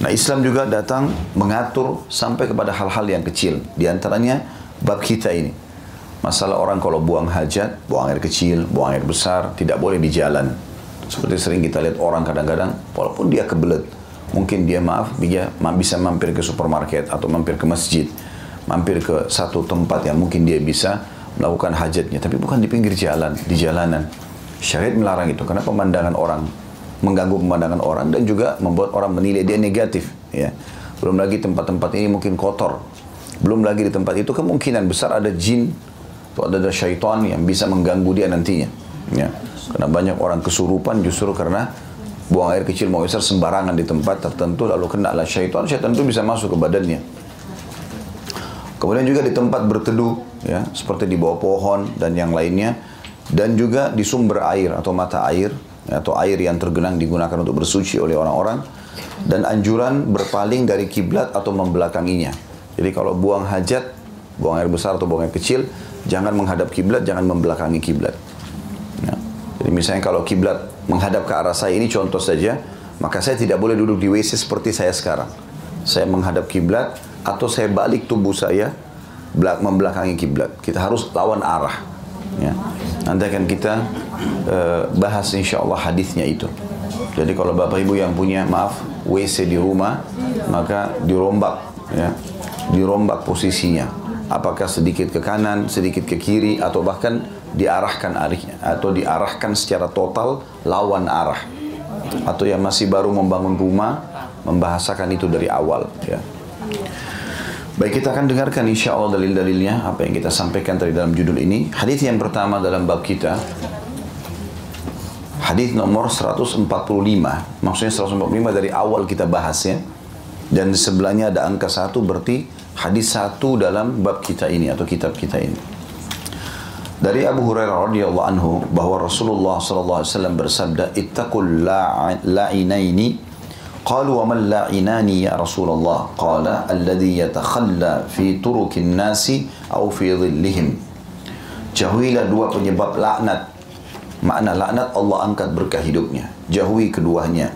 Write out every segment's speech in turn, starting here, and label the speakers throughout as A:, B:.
A: Nah Islam juga datang mengatur sampai kepada hal-hal yang kecil. Di antaranya bab kita ini. Masalah orang kalau buang hajat, buang air kecil, buang air besar, tidak boleh di jalan. Seperti sering kita lihat orang kadang-kadang, walaupun dia kebelet, mungkin dia maaf, dia bisa mampir ke supermarket atau mampir ke masjid, mampir ke satu tempat yang mungkin dia bisa melakukan hajatnya, tapi bukan di pinggir jalan, di jalanan. Syariat melarang itu karena pemandangan orang mengganggu pemandangan orang dan juga membuat orang menilai dia negatif ya. Belum lagi tempat-tempat ini mungkin kotor. Belum lagi di tempat itu kemungkinan besar ada jin atau ada, ada syaitan yang bisa mengganggu dia nantinya ya. Karena banyak orang kesurupan justru karena buang air kecil mau besar sembarangan di tempat tertentu lalu kena lah syaitan syaitan itu bisa masuk ke badannya. Kemudian juga di tempat berteduh ya seperti di bawah pohon dan yang lainnya dan juga di sumber air atau mata air atau air yang tergenang digunakan untuk bersuci oleh orang-orang dan anjuran berpaling dari kiblat atau membelakanginya. Jadi kalau buang hajat, buang air besar atau buang air kecil, jangan menghadap kiblat, jangan membelakangi kiblat. Ya. Jadi misalnya kalau kiblat menghadap ke arah saya ini contoh saja, maka saya tidak boleh duduk di WC seperti saya sekarang. Saya menghadap kiblat atau saya balik tubuh saya membelakangi kiblat. Kita harus lawan arah. Ya. Nanti akan kita uh, bahas insya Allah hadisnya itu. Jadi kalau bapak ibu yang punya maaf WC di rumah maka dirombak ya, dirombak posisinya. Apakah sedikit ke kanan, sedikit ke kiri atau bahkan diarahkan arahnya atau diarahkan secara total lawan arah. Atau yang masih baru membangun rumah membahasakan itu dari awal ya. Baik kita akan dengarkan insya Allah dalil-dalilnya apa yang kita sampaikan tadi dalam judul ini. Hadis yang pertama dalam bab kita hadis nomor 145. Maksudnya 145 dari awal kita bahas ya. Dan di sebelahnya ada angka satu berarti hadis satu dalam bab kita ini atau kitab kita ini. Dari Abu Hurairah radhiyallahu anhu bahwa Rasulullah sallallahu alaihi wasallam bersabda ittaqul la'inaini قالوا ومن لعناني يا رسول الله قال الذي يتخلى في ترك الناس أو في ظلهم jauhilah dua penyebab laknat makna laknat Allah angkat berkah hidupnya jauhi keduanya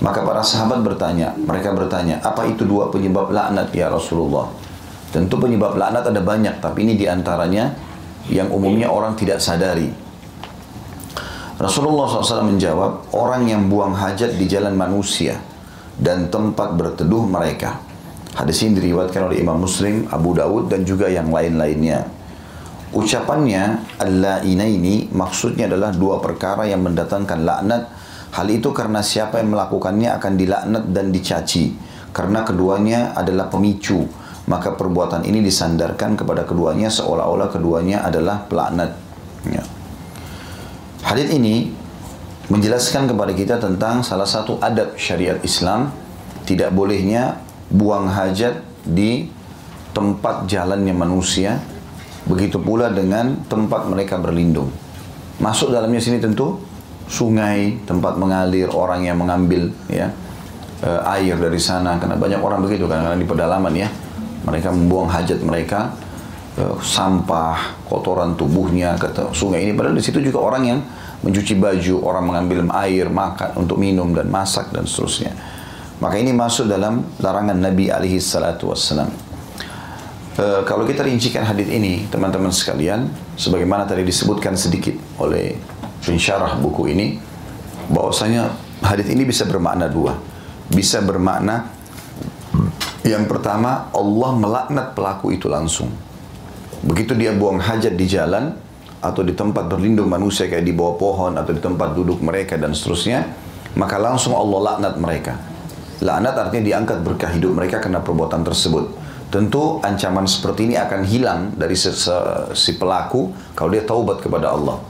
A: maka para sahabat bertanya mereka bertanya apa itu dua penyebab laknat ya Rasulullah tentu penyebab laknat ada banyak tapi ini di antaranya yang umumnya orang tidak sadari Rasulullah SAW menjawab, orang yang buang hajat di jalan manusia dan tempat berteduh mereka. Hadis ini diriwayatkan oleh Imam Muslim, Abu Dawud dan juga yang lain-lainnya. Ucapannya Allah ini maksudnya adalah dua perkara yang mendatangkan laknat. Hal itu karena siapa yang melakukannya akan dilaknat dan dicaci. Karena keduanya adalah pemicu. Maka perbuatan ini disandarkan kepada keduanya seolah-olah keduanya adalah pelaknat. Ya. Hadis ini menjelaskan kepada kita tentang salah satu adab syariat Islam tidak bolehnya buang hajat di tempat jalannya manusia begitu pula dengan tempat mereka berlindung masuk dalamnya sini tentu sungai tempat mengalir orang yang mengambil ya eh, air dari sana karena banyak orang begitu kan karena di pedalaman ya mereka membuang hajat mereka uh, sampah, kotoran tubuhnya ke sungai ini. Padahal di situ juga orang yang mencuci baju, orang mengambil air, makan untuk minum dan masak dan seterusnya. Maka ini masuk dalam larangan Nabi alaihi salatu wassalam. E, kalau kita rincikan hadis ini, teman-teman sekalian, sebagaimana tadi disebutkan sedikit oleh pensyarah buku ini, bahwasanya hadis ini bisa bermakna dua. Bisa bermakna yang pertama, Allah melaknat pelaku itu langsung. Begitu dia buang hajat di jalan atau di tempat berlindung manusia kayak di bawah pohon atau di tempat duduk mereka dan seterusnya, maka langsung Allah laknat mereka. Laknat artinya diangkat berkah hidup mereka karena perbuatan tersebut. Tentu ancaman seperti ini akan hilang dari si, pelaku kalau dia taubat kepada Allah.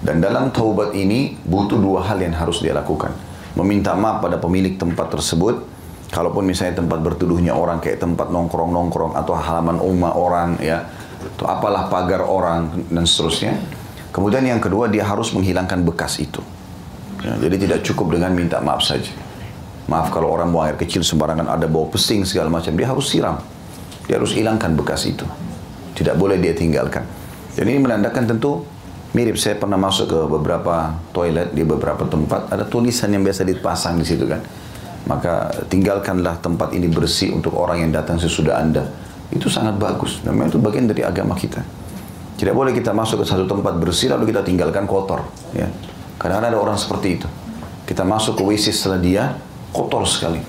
A: Dan dalam taubat ini butuh dua hal yang harus dia lakukan. Meminta maaf pada pemilik tempat tersebut. Kalaupun misalnya tempat bertuduhnya orang kayak tempat nongkrong-nongkrong atau halaman rumah orang ya atau apalah pagar orang dan seterusnya. Kemudian yang kedua dia harus menghilangkan bekas itu. Ya, jadi tidak cukup dengan minta maaf saja. Maaf kalau orang buang air kecil sembarangan ada bau pesing segala macam, dia harus siram. Dia harus hilangkan bekas itu. Tidak boleh dia tinggalkan. Jadi ini menandakan tentu mirip saya pernah masuk ke beberapa toilet di beberapa tempat ada tulisan yang biasa dipasang di situ kan. maka tinggalkanlah tempat ini bersih untuk orang yang datang sesudah anda. Itu sangat bagus. Memang itu bagian dari agama kita. Tidak boleh kita masuk ke satu tempat bersih lalu kita tinggalkan kotor. Ya. Karena ada orang seperti itu. Kita masuk ke WC setelah dia kotor sekali.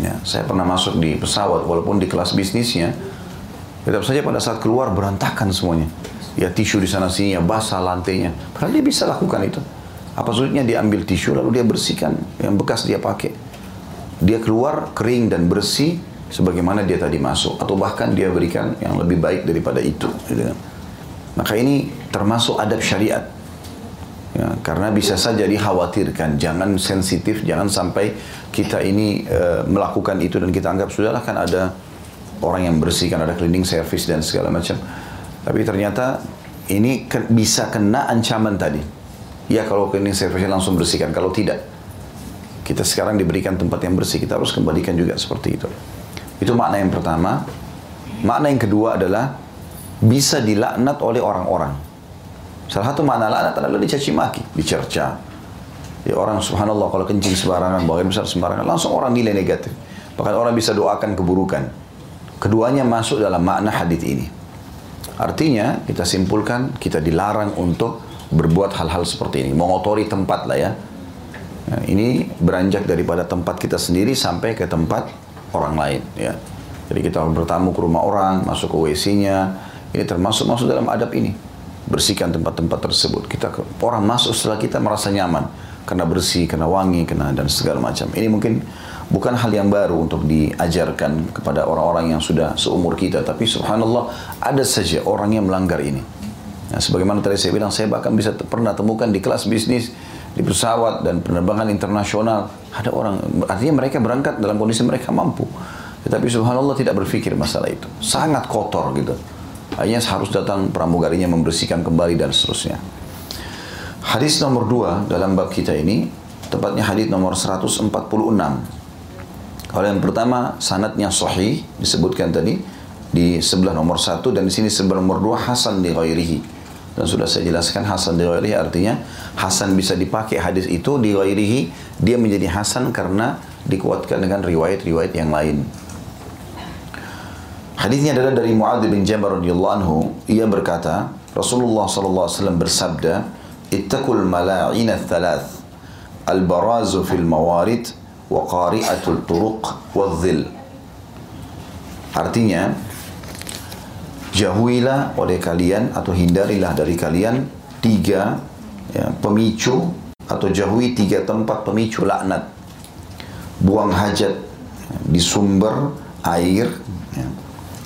A: Ya, saya pernah masuk di pesawat walaupun di kelas bisnisnya tetap saja pada saat keluar berantakan semuanya. Ya tisu di sana sini, ya basah lantainya. Padahal dia bisa lakukan itu. Apa sulitnya dia ambil tisu lalu dia bersihkan yang bekas dia pakai. Dia keluar kering dan bersih sebagaimana dia tadi masuk atau bahkan dia berikan yang lebih baik daripada itu. Gitu kan. Maka ini termasuk adab syariat. Ya, karena bisa saja dikhawatirkan, jangan sensitif, jangan sampai kita ini e, melakukan itu dan kita anggap sudahlah kan ada orang yang bersihkan, ada cleaning service dan segala macam. Tapi ternyata ini ke, bisa kena ancaman tadi. Ya kalau cleaning service langsung bersihkan, kalau tidak kita sekarang diberikan tempat yang bersih, kita harus kembalikan juga seperti itu. Itu makna yang pertama. Makna yang kedua adalah bisa dilaknat oleh orang-orang. Salah satu makna laknat adalah dicaci maki, dicerca. Ya orang subhanallah kalau kencing sembarangan, bagian besar sembarangan, langsung orang nilai negatif. Bahkan orang bisa doakan keburukan. Keduanya masuk dalam makna hadis ini. Artinya kita simpulkan kita dilarang untuk berbuat hal-hal seperti ini, mengotori tempat lah ya. Nah, ini beranjak daripada tempat kita sendiri sampai ke tempat orang lain ya. Jadi kita bertamu ke rumah orang, masuk ke WC-nya, ini termasuk masuk dalam adab ini bersihkan tempat-tempat tersebut. Kita orang masuk setelah kita merasa nyaman karena bersih, karena wangi, karena dan segala macam. Ini mungkin bukan hal yang baru untuk diajarkan kepada orang-orang yang sudah seumur kita, tapi subhanallah ada saja orang yang melanggar ini. Nah, sebagaimana tadi saya bilang, saya bahkan bisa pernah temukan di kelas bisnis, di pesawat dan penerbangan internasional, ada orang, artinya mereka berangkat dalam kondisi mereka mampu. Tetapi subhanallah tidak berpikir masalah itu. Sangat kotor gitu. Hanya harus datang pramugarinya membersihkan kembali dan seterusnya. Hadis nomor dua dalam bab kita ini, tepatnya hadis nomor 146. Kalau yang pertama sanatnya sahih disebutkan tadi di sebelah nomor satu dan di sini sebelah nomor dua Hasan di ghairihi. Dan sudah saya jelaskan Hasan di ghairihi artinya Hasan bisa dipakai hadis itu di ghairihi dia menjadi Hasan karena dikuatkan dengan riwayat-riwayat yang lain. Hadisnya adalah dari Muadz bin Jabal radhiyallahu anhu. Ia berkata, Rasulullah sallallahu alaihi wasallam bersabda, "Ittaqul mala'in thalath al-barazu fil mawarid wa qari'atul turuq wadh-dhil." Artinya, jauhilah oleh kalian atau hindarilah dari kalian tiga ya, pemicu atau jauhi tiga tempat pemicu laknat. Buang hajat di sumber air, ya,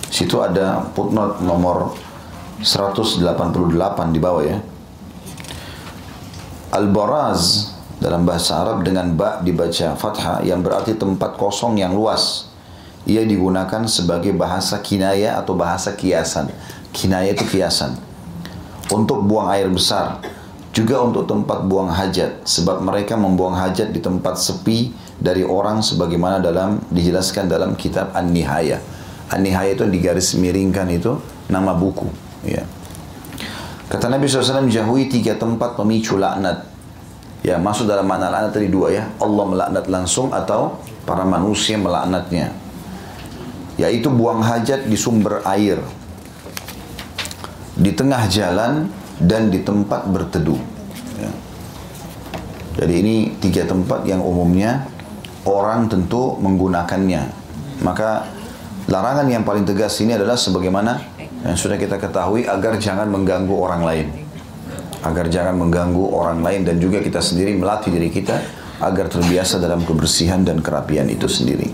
A: Situ ada footnote nomor 188 di bawah ya. Al-Baraz dalam bahasa Arab dengan ba dibaca fathah yang berarti tempat kosong yang luas. Ia digunakan sebagai bahasa kinaya atau bahasa kiasan. Kinaya itu kiasan. Untuk buang air besar, juga untuk tempat buang hajat sebab mereka membuang hajat di tempat sepi dari orang sebagaimana dalam dijelaskan dalam kitab An-Nihayah An-Nihaya itu digaris miringkan itu nama buku. Ya. Kata Nabi SAW jauhi tiga tempat pemicu laknat. Ya masuk dalam makna laknat tadi dua ya. Allah melaknat langsung atau para manusia melaknatnya. Yaitu buang hajat di sumber air. Di tengah jalan dan di tempat berteduh. Ya. Jadi ini tiga tempat yang umumnya orang tentu menggunakannya. Maka Larangan yang paling tegas ini adalah sebagaimana yang sudah kita ketahui agar jangan mengganggu orang lain. Agar jangan mengganggu orang lain dan juga kita sendiri melatih diri kita agar terbiasa dalam kebersihan dan kerapian itu sendiri.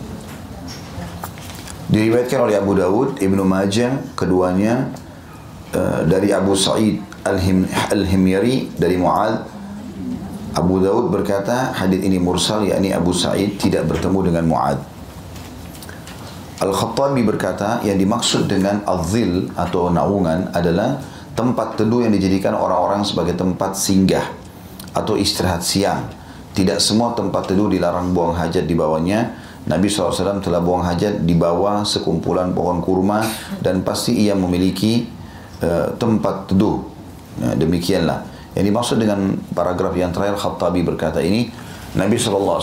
A: Diriwayatkan oleh Abu Dawud, Ibnu Majah, keduanya uh, dari Abu Sa'id Al-Himyari dari Mu'ad Abu Dawud berkata hadis ini mursal yakni Abu Sa'id tidak bertemu dengan Mu'ad Al-Khattabi berkata yang dimaksud dengan azil atau naungan adalah tempat teduh yang dijadikan orang-orang sebagai tempat singgah atau istirahat siang. Tidak semua tempat teduh dilarang buang hajat di bawahnya. Nabi SAW telah buang hajat di bawah sekumpulan pohon kurma dan pasti ia memiliki uh, tempat teduh. Ya, demikianlah. Yang dimaksud dengan paragraf yang terakhir Khattabi berkata ini Nabi SAW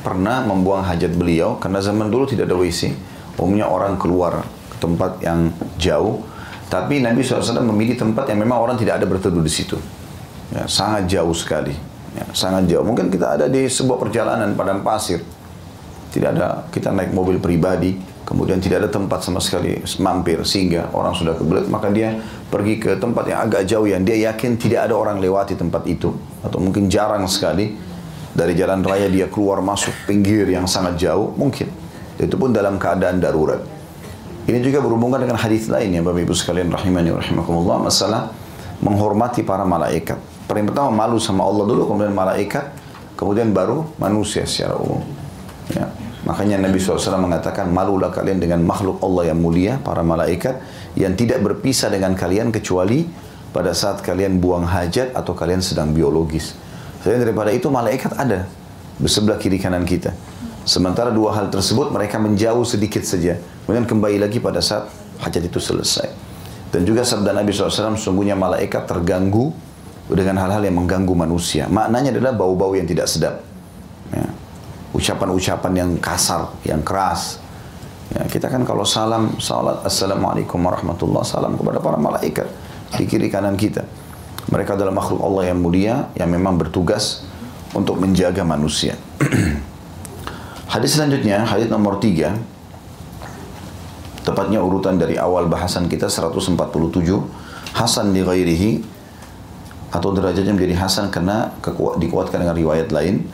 A: pernah membuang hajat beliau karena zaman dulu tidak ada WC. Umumnya orang keluar ke tempat yang jauh. Tapi Nabi SAW memilih tempat yang memang orang tidak ada berteduh di situ. Ya, sangat jauh sekali. Ya, sangat jauh. Mungkin kita ada di sebuah perjalanan padang pasir. Tidak ada, kita naik mobil pribadi, kemudian tidak ada tempat sama sekali mampir sehingga orang sudah kebelet maka dia pergi ke tempat yang agak jauh yang dia yakin tidak ada orang lewati tempat itu atau mungkin jarang sekali dari jalan raya dia keluar masuk pinggir yang sangat jauh mungkin itu pun dalam keadaan darurat. Ini juga berhubungan dengan hadis lain ya Bapak Ibu sekalian rahimani rahimakumullah. Masalah menghormati para malaikat. Paling pertama malu sama Allah dulu kemudian malaikat kemudian baru manusia secara umum. Ya. Makanya Nabi SAW mengatakan malulah kalian dengan makhluk Allah yang mulia para malaikat yang tidak berpisah dengan kalian kecuali pada saat kalian buang hajat atau kalian sedang biologis. Selain daripada itu malaikat ada bersebelah kiri kanan kita. Sementara dua hal tersebut mereka menjauh sedikit saja. Kemudian kembali lagi pada saat hajat itu selesai. Dan juga sabda Nabi SAW, sungguhnya malaikat terganggu dengan hal-hal yang mengganggu manusia. Maknanya adalah bau-bau yang tidak sedap. Ya. Ucapan-ucapan yang kasar, yang keras. Ya, kita kan kalau salam, salat, Assalamualaikum warahmatullahi salam kepada para malaikat di kiri kanan kita. Mereka adalah makhluk Allah yang mulia yang memang bertugas untuk menjaga manusia. hadis selanjutnya, hadis nomor 3. Tepatnya urutan dari awal bahasan kita 147. Hasan di ghairihi atau derajatnya menjadi hasan karena dikuatkan dengan riwayat lain.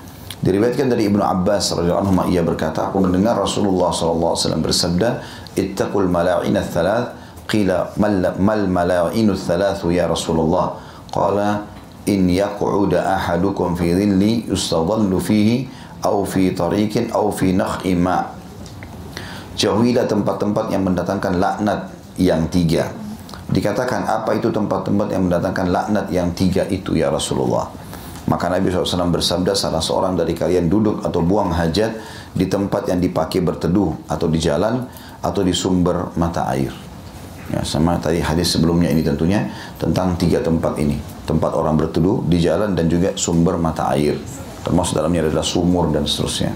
A: Diriwayatkan dari Ibnu Abbas radhiyallahu anhu ia berkata, aku mendengar Rasulullah sallallahu alaihi wasallam bersabda, "Ittaqul mala'in ats-tsalath." Qila mal mala'inu ats-tsalath ya Rasulullah? Qala in yaq'uda ahadukum fi dhilli yustadhallu fihi au fi tariqin au fi nakh'i ma. Jauhilah tempat-tempat yang mendatangkan laknat yang tiga. Dikatakan apa itu tempat-tempat yang mendatangkan laknat yang tiga itu ya Rasulullah. Maka Nabi SAW bersabda salah seorang dari kalian duduk atau buang hajat di tempat yang dipakai berteduh atau di jalan atau di sumber mata air. Ya, sama tadi hadis sebelumnya ini tentunya tentang tiga tempat ini. Tempat orang berteduh di jalan dan juga sumber mata air. Termasuk dalamnya adalah sumur dan seterusnya.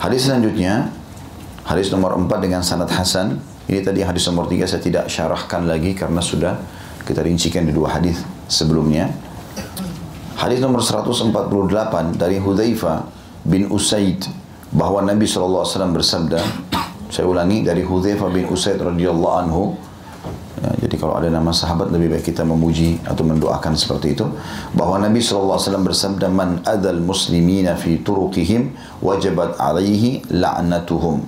A: Hadis selanjutnya, hadis nomor 4 dengan sanad Hasan. Ini tadi hadis nomor 3 saya tidak syarahkan lagi karena sudah kita rincikan di dua hadis sebelumnya. Hadis nomor 148 dari Hudzaifah bin Usaid bahwa Nabi SAW bersabda, saya ulangi dari Hudzaifah bin Usaid radhiyallahu anhu. Ya, jadi kalau ada nama sahabat lebih baik kita memuji atau mendoakan seperti itu. Bahwa Nabi SAW bersabda man adal muslimina fi turuqihim wajabat alaihi la'natuhum.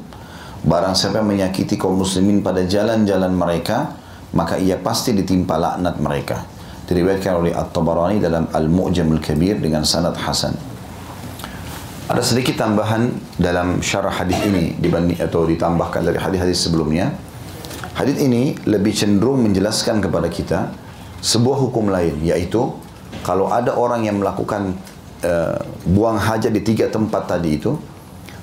A: Barang siapa yang menyakiti kaum muslimin pada jalan-jalan mereka maka ia pasti ditimpa laknat mereka. Diriwayatkan oleh At-Tabarani dalam Al-Mu'jam Al-Kabir dengan sanad hasan. Ada sedikit tambahan dalam syarah hadis ini dibanding atau ditambahkan dari hadis-hadis sebelumnya. Hadis ini lebih cenderung menjelaskan kepada kita sebuah hukum lain yaitu kalau ada orang yang melakukan uh, buang hajat di tiga tempat tadi itu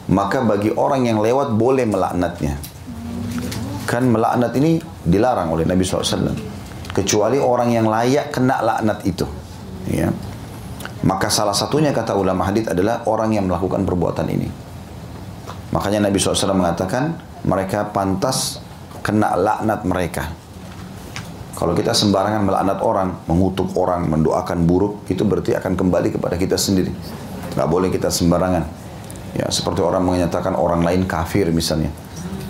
A: maka bagi orang yang lewat boleh melaknatnya. Kan melaknat ini dilarang oleh Nabi SAW. Kecuali orang yang layak kena laknat itu. Ya. Maka salah satunya kata ulama hadith adalah orang yang melakukan perbuatan ini. Makanya Nabi SAW mengatakan mereka pantas kena laknat mereka. Kalau kita sembarangan melaknat orang, mengutuk orang, mendoakan buruk, itu berarti akan kembali kepada kita sendiri. Gak boleh kita sembarangan. Ya, seperti orang menyatakan orang lain kafir misalnya.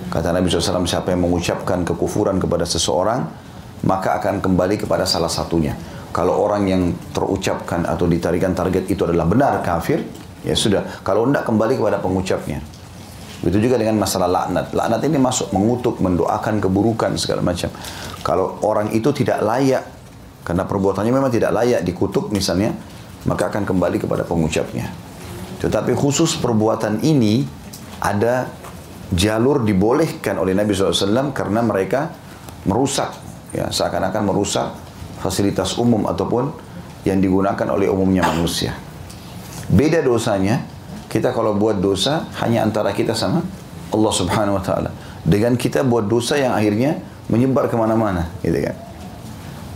A: Kata Nabi SAW, siapa yang mengucapkan kekufuran kepada seseorang, maka akan kembali kepada salah satunya. Kalau orang yang terucapkan atau ditarikan target itu adalah benar kafir, ya sudah. Kalau tidak kembali kepada pengucapnya. Itu juga dengan masalah laknat. Laknat ini masuk mengutuk, mendoakan keburukan segala macam. Kalau orang itu tidak layak karena perbuatannya memang tidak layak dikutuk misalnya, maka akan kembali kepada pengucapnya. Tetapi khusus perbuatan ini ada jalur dibolehkan oleh Nabi SAW karena mereka merusak, ya seakan-akan merusak fasilitas umum ataupun yang digunakan oleh umumnya manusia. Beda dosanya, kita kalau buat dosa hanya antara kita sama Allah Subhanahu wa taala. Dengan kita buat dosa yang akhirnya menyebar ke mana-mana, gitu kan.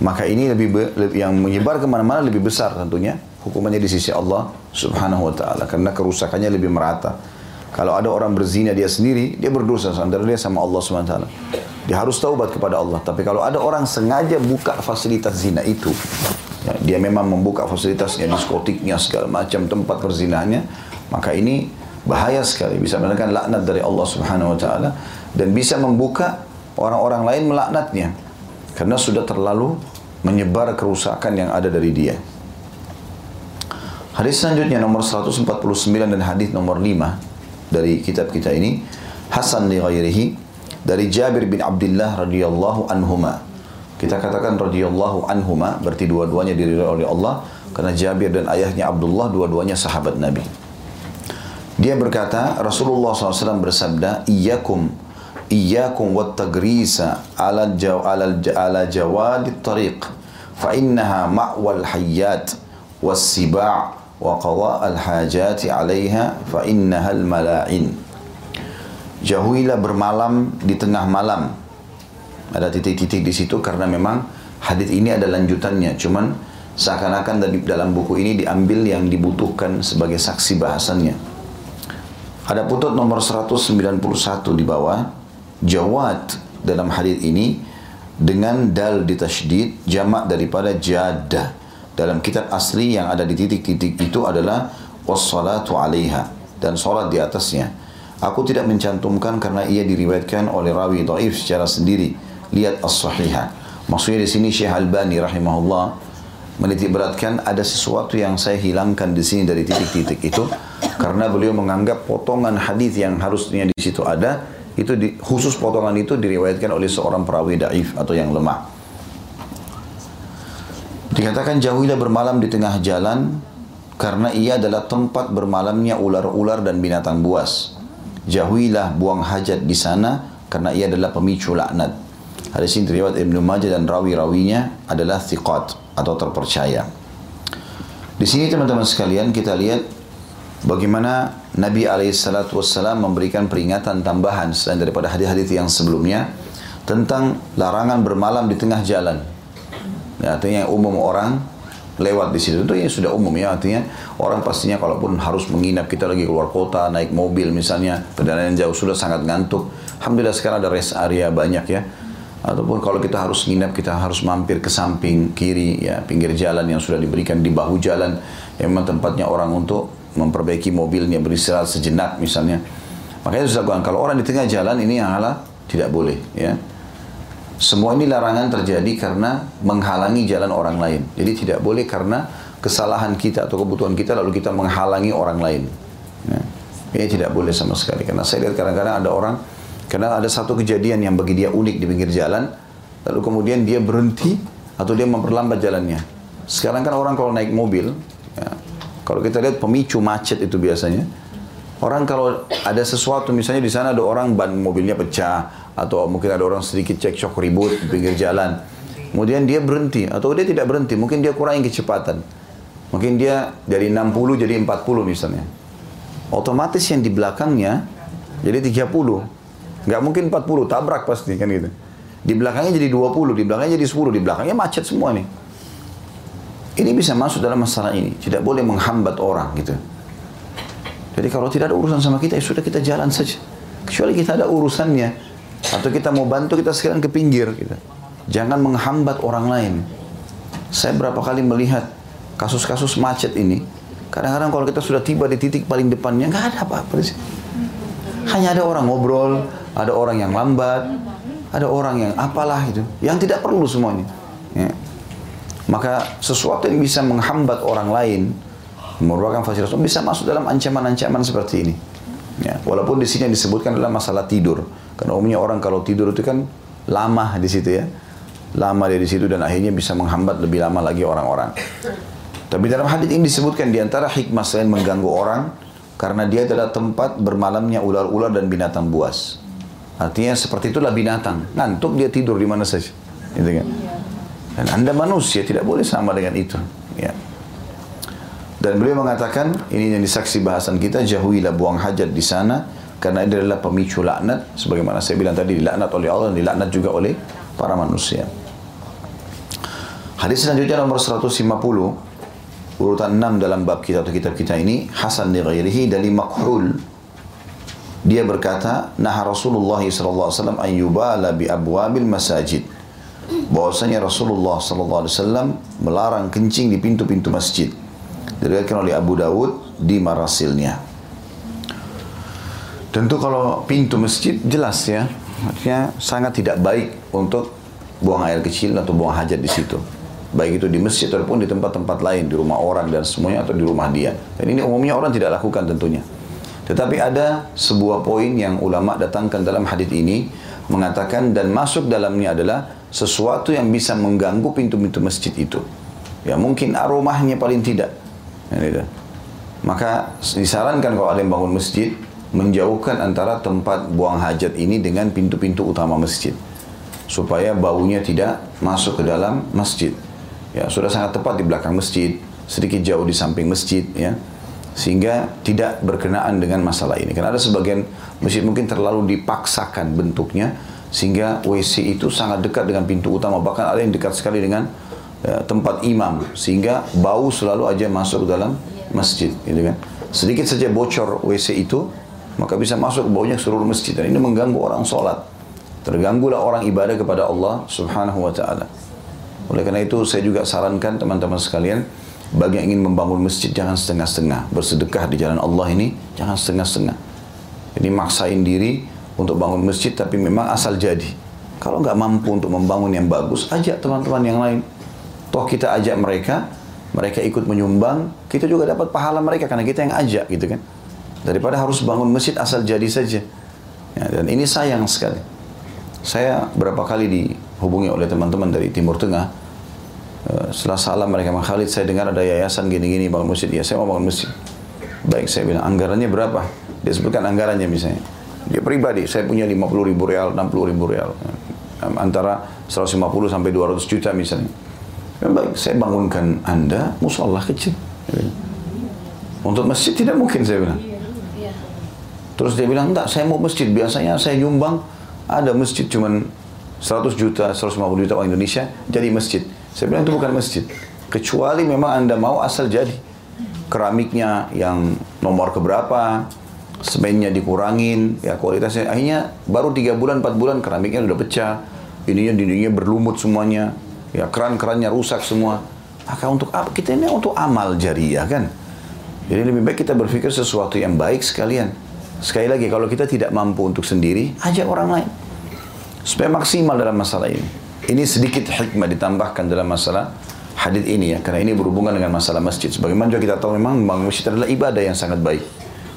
A: Maka ini lebih, yang menyebar ke mana-mana lebih besar tentunya hukumannya di sisi Allah Subhanahu wa taala karena kerusakannya lebih merata. Kalau ada orang berzina dia sendiri, dia berdosa antara dia sama Allah Subhanahu wa taala. Dia harus taubat kepada Allah. Tapi kalau ada orang sengaja buka fasilitas zina itu, ya, dia memang membuka fasilitasnya, diskotiknya, segala macam tempat perzinahannya, maka ini bahaya sekali. Bisa mendatangkan laknat dari Allah Subhanahu wa taala dan bisa membuka orang-orang lain melaknatnya karena sudah terlalu menyebar kerusakan yang ada dari dia. Hadis selanjutnya nomor 149 dan hadis nomor 5 dari kitab kita ini Hasan li ghairihi dari Jabir bin Abdullah radhiyallahu anhuma. Kita katakan radhiyallahu anhuma berarti dua-duanya diridhoi oleh Allah karena Jabir dan ayahnya Abdullah dua-duanya sahabat Nabi. Dia berkata, Rasulullah SAW bersabda, Iyakum, iyakum wat tagrisa ala, jaw, ala, ala jawadi tariq, fa innaha ma'wal hayyat, was siba' wa qawa al hajati alaiha, fa innaha al mala'in. Jauhilah bermalam di tengah malam. Ada titik-titik di situ karena memang hadis ini ada lanjutannya. Cuman seakan-akan dalam buku ini diambil yang dibutuhkan sebagai saksi bahasannya. Ada putut nomor 191 di bawah. Jawad dalam hadis ini dengan dal ditasydid jamak daripada jadah. Dalam kitab asli yang ada di titik-titik itu adalah wassalatu alaiha dan salat di atasnya. Aku tidak mencantumkan karena ia diriwayatkan oleh rawi dhaif secara sendiri. Lihat as-sahihah. Maksudnya di sini Syekh Albani rahimahullah menitik beratkan ada sesuatu yang saya hilangkan di sini dari titik-titik itu karena beliau menganggap potongan hadis yang harusnya di situ ada itu di, khusus potongan itu diriwayatkan oleh seorang perawi daif atau yang lemah. Dikatakan jauhilah bermalam di tengah jalan karena ia adalah tempat bermalamnya ular-ular dan binatang buas. Jauhilah buang hajat di sana karena ia adalah pemicu laknat. Hadis ini riwayat Ibnu Majah dan rawi-rawinya adalah thiqat atau terpercaya. Di sini teman-teman sekalian kita lihat bagaimana Nabi alaihissalatu wassalam memberikan peringatan tambahan selain daripada hadis-hadis yang sebelumnya tentang larangan bermalam di tengah jalan. Ya, artinya umum orang lewat di situ itu ya sudah umum ya artinya orang pastinya kalaupun harus menginap kita lagi keluar kota naik mobil misalnya perjalanan jauh sudah sangat ngantuk alhamdulillah sekarang ada rest area banyak ya ataupun kalau kita harus nginap kita harus mampir ke samping kiri ya pinggir jalan yang sudah diberikan di bahu jalan. Yang memang tempatnya orang untuk memperbaiki mobilnya beristirahat sejenak misalnya. Makanya susah lakukan kalau orang di tengah jalan ini yang halah tidak boleh ya. Semua ini larangan terjadi karena menghalangi jalan orang lain. Jadi tidak boleh karena kesalahan kita atau kebutuhan kita lalu kita menghalangi orang lain. Ya. ini tidak boleh sama sekali. Karena saya lihat kadang-kadang ada orang karena ada satu kejadian yang bagi dia unik di pinggir jalan, lalu kemudian dia berhenti atau dia memperlambat jalannya. Sekarang kan orang kalau naik mobil, ya, kalau kita lihat pemicu macet itu biasanya, orang kalau ada sesuatu misalnya di sana ada orang ban mobilnya pecah atau mungkin ada orang sedikit cekcok ribut di pinggir jalan, kemudian dia berhenti atau dia tidak berhenti, mungkin dia kurangi kecepatan, mungkin dia dari 60 jadi 40 misalnya, otomatis yang di belakangnya jadi 30 Nggak mungkin 40, tabrak pasti kan gitu. Di belakangnya jadi 20, di belakangnya jadi 10, di belakangnya macet semua nih. Ini bisa masuk dalam masalah ini. Tidak boleh menghambat orang gitu. Jadi kalau tidak ada urusan sama kita, ya sudah kita jalan saja. Kecuali kita ada urusannya. Atau kita mau bantu, kita sekarang ke pinggir. Gitu. Jangan menghambat orang lain. Saya berapa kali melihat kasus-kasus macet ini. Kadang-kadang kalau kita sudah tiba di titik paling depannya, nggak ada apa-apa sini. Hanya ada orang ngobrol, ada orang yang lambat, ada orang yang apalah itu, yang tidak perlu semuanya. Ya. Maka sesuatu yang bisa menghambat orang lain, merupakan fasilitas bisa masuk dalam ancaman-ancaman seperti ini. Ya. Walaupun di sini disebutkan adalah masalah tidur, karena umumnya orang kalau tidur itu kan lama di situ ya, lama dia di situ dan akhirnya bisa menghambat lebih lama lagi orang-orang. Tapi dalam hadis ini disebutkan di antara hikmah selain mengganggu orang, karena dia adalah tempat bermalamnya ular-ular dan binatang buas. Artinya seperti itulah binatang. Ngantuk dia tidur di mana saja. Gitu kan? Dan anda manusia tidak boleh sama dengan itu. Ya. Dan beliau mengatakan, ini yang disaksi bahasan kita, jauhilah buang hajat di sana, karena ini adalah pemicu laknat, sebagaimana saya bilang tadi, dilaknat oleh Allah dan dilaknat juga oleh para manusia. Hadis selanjutnya nomor 150 urutan 6 dalam bab kita atau kitab kita ini Hasan li dari Makhul dia berkata nah Rasulullah sallallahu alaihi wasallam an yubala bi abwabil masajid bahwasanya Rasulullah sallallahu alaihi wasallam melarang kencing di pintu-pintu masjid diriwayatkan oleh Abu Dawud di marasilnya tentu kalau pintu masjid jelas ya artinya sangat tidak baik untuk buang air kecil atau buang hajat di situ baik itu di masjid ataupun di tempat-tempat lain, di rumah orang dan semuanya atau di rumah dia. Dan ini umumnya orang tidak lakukan tentunya. Tetapi ada sebuah poin yang ulama datangkan dalam hadis ini mengatakan dan masuk dalamnya adalah sesuatu yang bisa mengganggu pintu-pintu masjid itu. Ya mungkin aromanya paling tidak. Ya, Maka disarankan kalau ada yang bangun masjid menjauhkan antara tempat buang hajat ini dengan pintu-pintu utama masjid supaya baunya tidak masuk ke dalam masjid ya sudah sangat tepat di belakang masjid, sedikit jauh di samping masjid ya. Sehingga tidak berkenaan dengan masalah ini. Karena ada sebagian masjid mungkin terlalu dipaksakan bentuknya sehingga WC itu sangat dekat dengan pintu utama bahkan ada yang dekat sekali dengan ya, tempat imam sehingga bau selalu aja masuk dalam masjid gitu kan. Sedikit saja bocor WC itu maka bisa masuk baunya seluruh masjid dan ini mengganggu orang sholat. Terganggulah orang ibadah kepada Allah Subhanahu wa taala. Oleh karena itu saya juga sarankan teman-teman sekalian bagi yang ingin membangun masjid jangan setengah-setengah. Bersedekah di jalan Allah ini jangan setengah-setengah. Jadi maksain diri untuk bangun masjid tapi memang asal jadi. Kalau nggak mampu untuk membangun yang bagus, ajak teman-teman yang lain. Toh kita ajak mereka, mereka ikut menyumbang, kita juga dapat pahala mereka karena kita yang ajak gitu kan. Daripada harus bangun masjid asal jadi saja. Ya, dan ini sayang sekali. Saya berapa kali dihubungi oleh teman-teman dari Timur Tengah. Eh, setelah salam mereka Bang Khalid, saya dengar ada yayasan gini-gini bangun masjid. Ya, saya mau bangun masjid. Baik, saya bilang anggarannya berapa? Dia sebutkan anggarannya misalnya. Dia pribadi, saya punya 50 ribu real, 60 ribu real. Antara 150 sampai 200 juta misalnya. Ya, baik, saya bangunkan Anda musola kecil. Untuk masjid tidak mungkin saya bilang. Terus dia bilang, enggak, saya mau masjid. Biasanya saya nyumbang ada masjid cuman 100 juta, 150 juta orang Indonesia jadi masjid. Saya bilang itu bukan masjid. Kecuali memang Anda mau asal jadi. Keramiknya yang nomor keberapa, semennya dikurangin, ya kualitasnya. Akhirnya baru 3 bulan, 4 bulan keramiknya sudah pecah. Ininya dindingnya berlumut semuanya. Ya keran-kerannya rusak semua. Maka untuk apa? Kita ini untuk amal jariah kan. Jadi lebih baik kita berpikir sesuatu yang baik sekalian. Sekali lagi, kalau kita tidak mampu untuk sendiri, ajak orang lain. Supaya maksimal dalam masalah ini. Ini sedikit hikmah ditambahkan dalam masalah hadis ini ya. Karena ini berhubungan dengan masalah masjid. Sebagaimana juga kita tahu memang membangun masjid adalah ibadah yang sangat baik.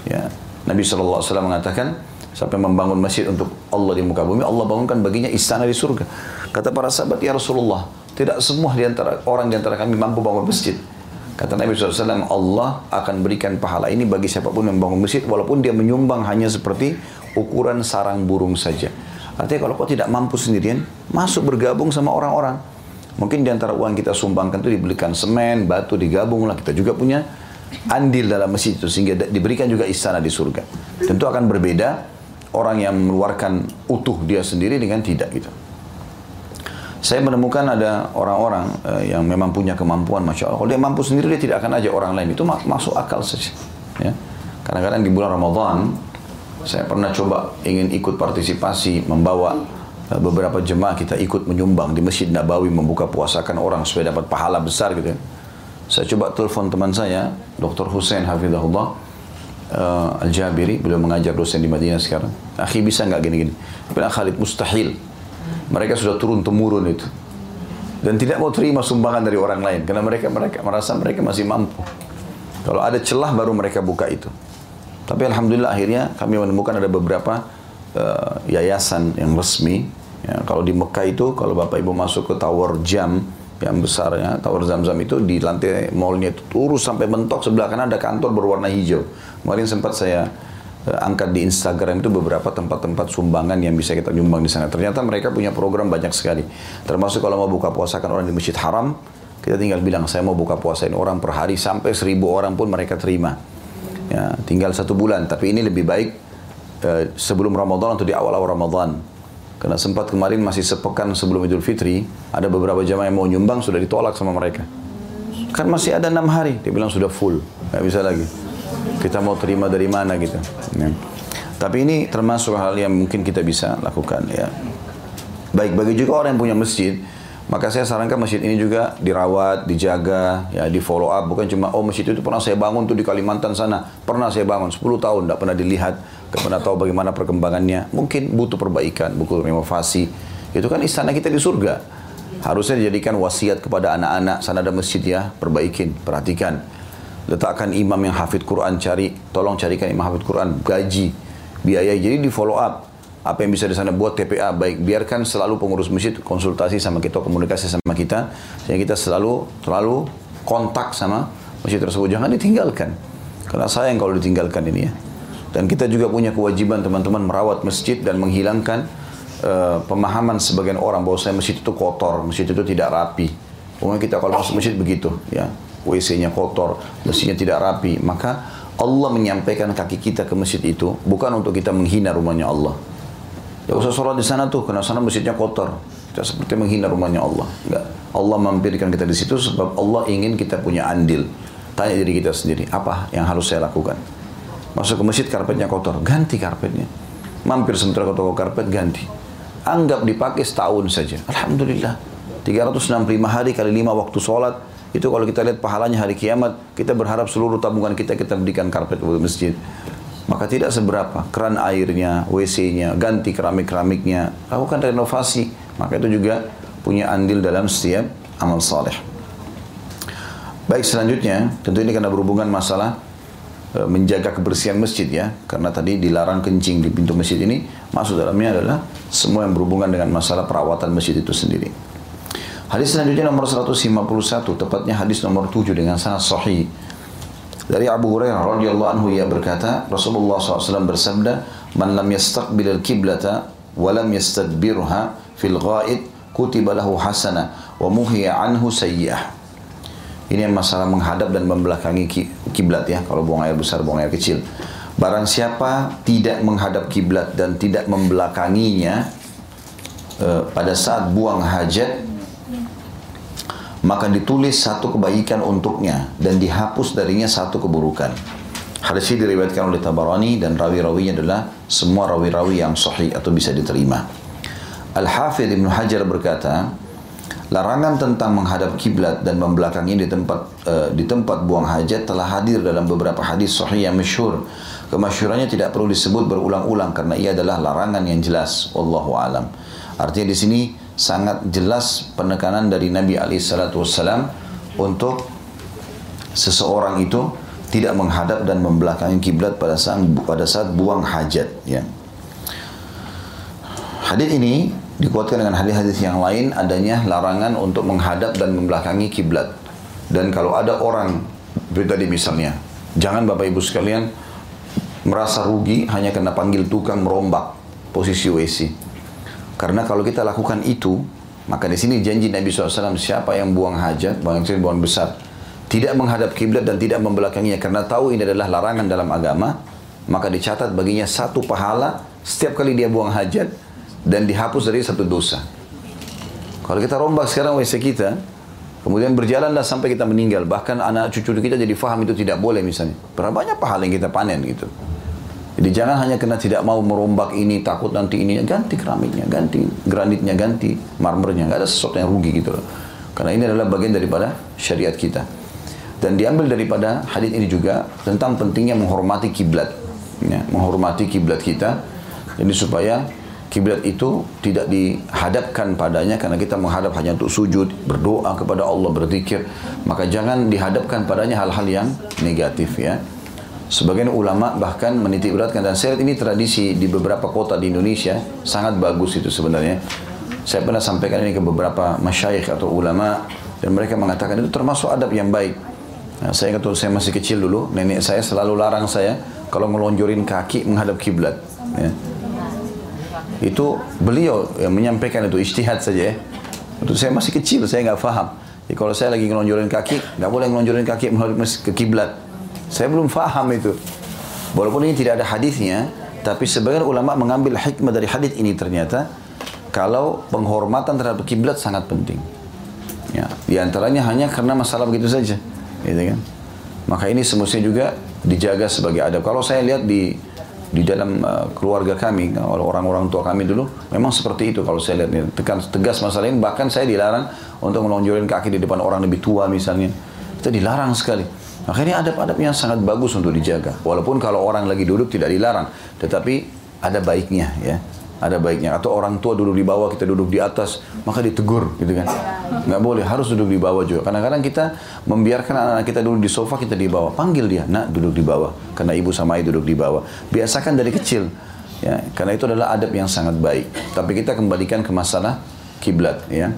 A: Ya. Nabi SAW mengatakan, sampai membangun masjid untuk Allah di muka bumi, Allah bangunkan baginya istana di surga. Kata para sahabat, ya Rasulullah, tidak semua di antara orang di antara kami mampu bangun masjid. Kata Nabi SAW, Allah akan berikan pahala ini bagi siapa pun yang bangun masjid, walaupun dia menyumbang hanya seperti ukuran sarang burung saja. Artinya kalau kau tidak mampu sendirian, masuk bergabung sama orang-orang. Mungkin di antara uang kita sumbangkan itu dibelikan semen, batu, digabung lah. Kita juga punya andil dalam masjid itu, sehingga diberikan juga istana di surga. Tentu akan berbeda orang yang mengeluarkan utuh dia sendiri dengan tidak gitu. Saya menemukan ada orang-orang uh, yang memang punya kemampuan, masya Allah. Kalau dia mampu sendiri, dia tidak akan ajak orang lain. Itu masuk akal saja. Ya. Kadang-kadang di bulan Ramadan, saya pernah coba ingin ikut partisipasi, membawa uh, beberapa jemaah kita ikut menyumbang di Masjid Nabawi membuka puasakan orang supaya dapat pahala besar gitu. Ya. Saya coba telepon teman saya, Dr. Hussein Hafizahullah, uh, Al-Jabiri, beliau mengajar dosen di Madinah sekarang. Akhi bisa nggak gini-gini? Bilang Khalid mustahil mereka sudah turun temurun itu. Dan tidak mau terima sumbangan dari orang lain karena mereka mereka merasa mereka masih mampu. Kalau ada celah baru mereka buka itu. Tapi alhamdulillah akhirnya kami menemukan ada beberapa uh, yayasan yang resmi. Ya, kalau di Mekah itu kalau Bapak Ibu masuk ke tower jam yang besarnya tower Zam-Zam itu di lantai mallnya itu turun sampai mentok sebelah kanan ada kantor berwarna hijau. Kemarin sempat saya Eh, angkat di Instagram itu beberapa tempat-tempat sumbangan yang bisa kita nyumbang di sana. Ternyata mereka punya program banyak sekali. Termasuk kalau mau buka puasa kan orang di Masjid Haram, kita tinggal bilang saya mau buka puasain orang per hari sampai seribu orang pun mereka terima. Ya, tinggal satu bulan. Tapi ini lebih baik eh, sebelum Ramadan atau di awal-awal Ramadan. Karena sempat kemarin masih sepekan sebelum Idul Fitri, ada beberapa jamaah yang mau nyumbang sudah ditolak sama mereka. Kan masih ada enam hari. Dia bilang sudah full, nggak bisa lagi. Kita mau terima dari mana gitu. Ya. Tapi ini termasuk hal yang mungkin kita bisa lakukan ya. Baik bagi juga orang yang punya masjid, maka saya sarankan masjid ini juga dirawat, dijaga, ya di follow up. Bukan cuma oh masjid itu pernah saya bangun tuh di Kalimantan sana, pernah saya bangun 10 tahun, tidak pernah dilihat, tidak pernah tahu bagaimana perkembangannya. Mungkin butuh perbaikan, butuh renovasi. Itu kan istana kita di surga. Harusnya dijadikan wasiat kepada anak-anak, sana ada masjid ya, perbaikin, perhatikan. Letakkan imam yang hafid Quran, cari, tolong carikan imam hafid Quran, gaji, biaya. Jadi di follow up apa yang bisa di sana buat TPA baik biarkan selalu pengurus masjid konsultasi sama kita komunikasi sama kita sehingga kita selalu selalu kontak sama masjid tersebut. Jangan ditinggalkan. Karena sayang kalau ditinggalkan ini ya. Dan kita juga punya kewajiban teman-teman merawat masjid dan menghilangkan uh, pemahaman sebagian orang bahwa saya masjid itu kotor masjid itu tidak rapi. Pokoknya kita kalau masuk masjid begitu ya. WC-nya kotor masjidnya tidak rapi. Maka Allah menyampaikan kaki kita ke masjid itu bukan untuk kita menghina rumahnya Allah Ya usah sholat di sana tuh, karena sana masjidnya kotor. Kita seperti menghina rumahnya Allah. Enggak. Allah mampirkan kita di situ sebab Allah ingin kita punya andil. Tanya diri kita sendiri, apa yang harus saya lakukan? Masuk ke masjid karpetnya kotor, ganti karpetnya. Mampir sementara ke toko karpet, ganti. Anggap dipakai setahun saja. Alhamdulillah. 365 hari kali 5 waktu sholat, itu kalau kita lihat pahalanya hari kiamat, kita berharap seluruh tabungan kita kita berikan karpet buat masjid maka tidak seberapa. Keran airnya, WC-nya, ganti keramik-keramiknya, lakukan renovasi, maka itu juga punya andil dalam setiap amal saleh. Baik selanjutnya, tentu ini karena berhubungan masalah e, menjaga kebersihan masjid ya, karena tadi dilarang kencing di pintu masjid ini, masuk dalamnya adalah semua yang berhubungan dengan masalah perawatan masjid itu sendiri. Hadis selanjutnya nomor 151, tepatnya hadis nomor 7 dengan sangat sahih dari Abu Hurairah radhiyallahu anhu ia berkata, Rasulullah SAW bersabda, "Man lam yastaqbil al-qiblata wa lam yastadbirha fil ghaid kutiba lahu hasanah wa muhiya anhu sayyi'ah." Ini yang masalah menghadap dan membelakangi kiblat ya, kalau buang air besar, buang air kecil. Barang siapa tidak menghadap kiblat dan tidak membelakanginya eh, pada saat buang hajat, maka ditulis satu kebaikan untuknya dan dihapus darinya satu keburukan. Hadis ini diriwayatkan oleh Tabarani dan rawi-rawinya adalah semua rawi-rawi yang sahih atau bisa diterima. Al-Hafidh Ibn Hajar berkata, larangan tentang menghadap kiblat dan membelakangi di tempat uh, di tempat buang hajat telah hadir dalam beberapa hadis sahih yang masyhur. Kemasyhurannya tidak perlu disebut berulang-ulang karena ia adalah larangan yang jelas. Wallahu alam. Artinya di sini sangat jelas penekanan dari Nabi Alaihissalam untuk seseorang itu tidak menghadap dan membelakangi kiblat pada saat pada saat buang hajat ya. Hadis ini dikuatkan dengan hadis-hadis yang lain adanya larangan untuk menghadap dan membelakangi kiblat. Dan kalau ada orang tadi misalnya, jangan Bapak Ibu sekalian merasa rugi hanya karena panggil tukang merombak posisi WC. Karena kalau kita lakukan itu, maka di sini janji Nabi SAW siapa yang buang hajat, buang kecil, buang besar, tidak menghadap kiblat dan tidak membelakanginya karena tahu ini adalah larangan dalam agama, maka dicatat baginya satu pahala setiap kali dia buang hajat dan dihapus dari satu dosa. Kalau kita rombak sekarang WC kita, kemudian berjalanlah sampai kita meninggal, bahkan anak cucu kita jadi faham itu tidak boleh misalnya. Berapa banyak pahala yang kita panen gitu. Jadi jangan hanya karena tidak mau merombak ini, takut nanti ini, ganti keramiknya, ganti granitnya, ganti marmernya. Nggak ada sesuatu yang rugi gitu loh. Karena ini adalah bagian daripada syariat kita. Dan diambil daripada hadis ini juga tentang pentingnya menghormati kiblat. Ya, menghormati kiblat kita. Jadi supaya kiblat itu tidak dihadapkan padanya karena kita menghadap hanya untuk sujud, berdoa kepada Allah, berzikir. Maka jangan dihadapkan padanya hal-hal yang negatif ya. Sebagian ulama bahkan menitik beratkan dan saya ini tradisi di beberapa kota di Indonesia sangat bagus itu sebenarnya. Saya pernah sampaikan ini ke beberapa masyayikh atau ulama dan mereka mengatakan itu termasuk adab yang baik. Nah, saya ingat saya masih kecil dulu, nenek saya selalu larang saya kalau ngelonjorin kaki menghadap kiblat. Ya. Itu beliau yang menyampaikan itu istihad saja ya. Itu saya masih kecil, saya nggak paham. Jadi kalau saya lagi ngelonjorin kaki, nggak boleh ngelonjorin kaki menghadap ke kiblat. Saya belum faham itu. Walaupun ini tidak ada hadisnya, tapi sebagian ulama mengambil hikmah dari hadis ini ternyata kalau penghormatan terhadap kiblat sangat penting. Ya, di antaranya hanya karena masalah begitu saja, gitu kan? Maka ini semestinya juga dijaga sebagai adab. Kalau saya lihat di di dalam uh, keluarga kami, orang-orang tua kami dulu, memang seperti itu kalau saya lihat tekan tegas masalah ini. Bahkan saya dilarang untuk melonjorin kaki di depan orang lebih tua misalnya. Itu dilarang sekali. Akhirnya adab-adab yang sangat bagus untuk dijaga. Walaupun kalau orang lagi duduk tidak dilarang, tetapi ada baiknya ya ada baiknya. Atau orang tua duduk di bawah, kita duduk di atas, maka ditegur gitu kan. Nggak boleh, harus duduk di bawah juga. Kadang-kadang kita membiarkan anak-anak kita duduk di sofa, kita di bawah. Panggil dia, nak duduk di bawah. Karena ibu sama ayah duduk di bawah. Biasakan dari kecil. Ya, karena itu adalah adab yang sangat baik. Tapi kita kembalikan ke masalah kiblat ya.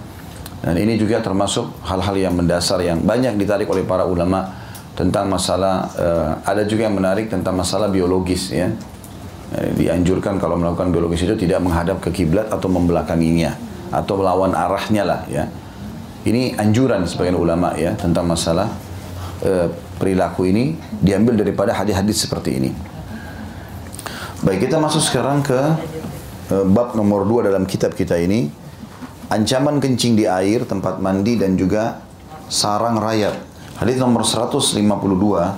A: Dan ini juga termasuk hal-hal yang mendasar yang banyak ditarik oleh para ulama tentang masalah uh, ada juga yang menarik tentang masalah biologis ya Eh, dianjurkan kalau melakukan biologis itu tidak menghadap ke kiblat atau membelakanginya atau melawan arahnya lah ya. Ini anjuran sebagian ulama ya tentang masalah e, perilaku ini diambil daripada hadis-hadis seperti ini. Baik kita masuk sekarang ke e, bab nomor dua dalam kitab kita ini ancaman kencing di air tempat mandi dan juga sarang rayap. Hadis nomor 152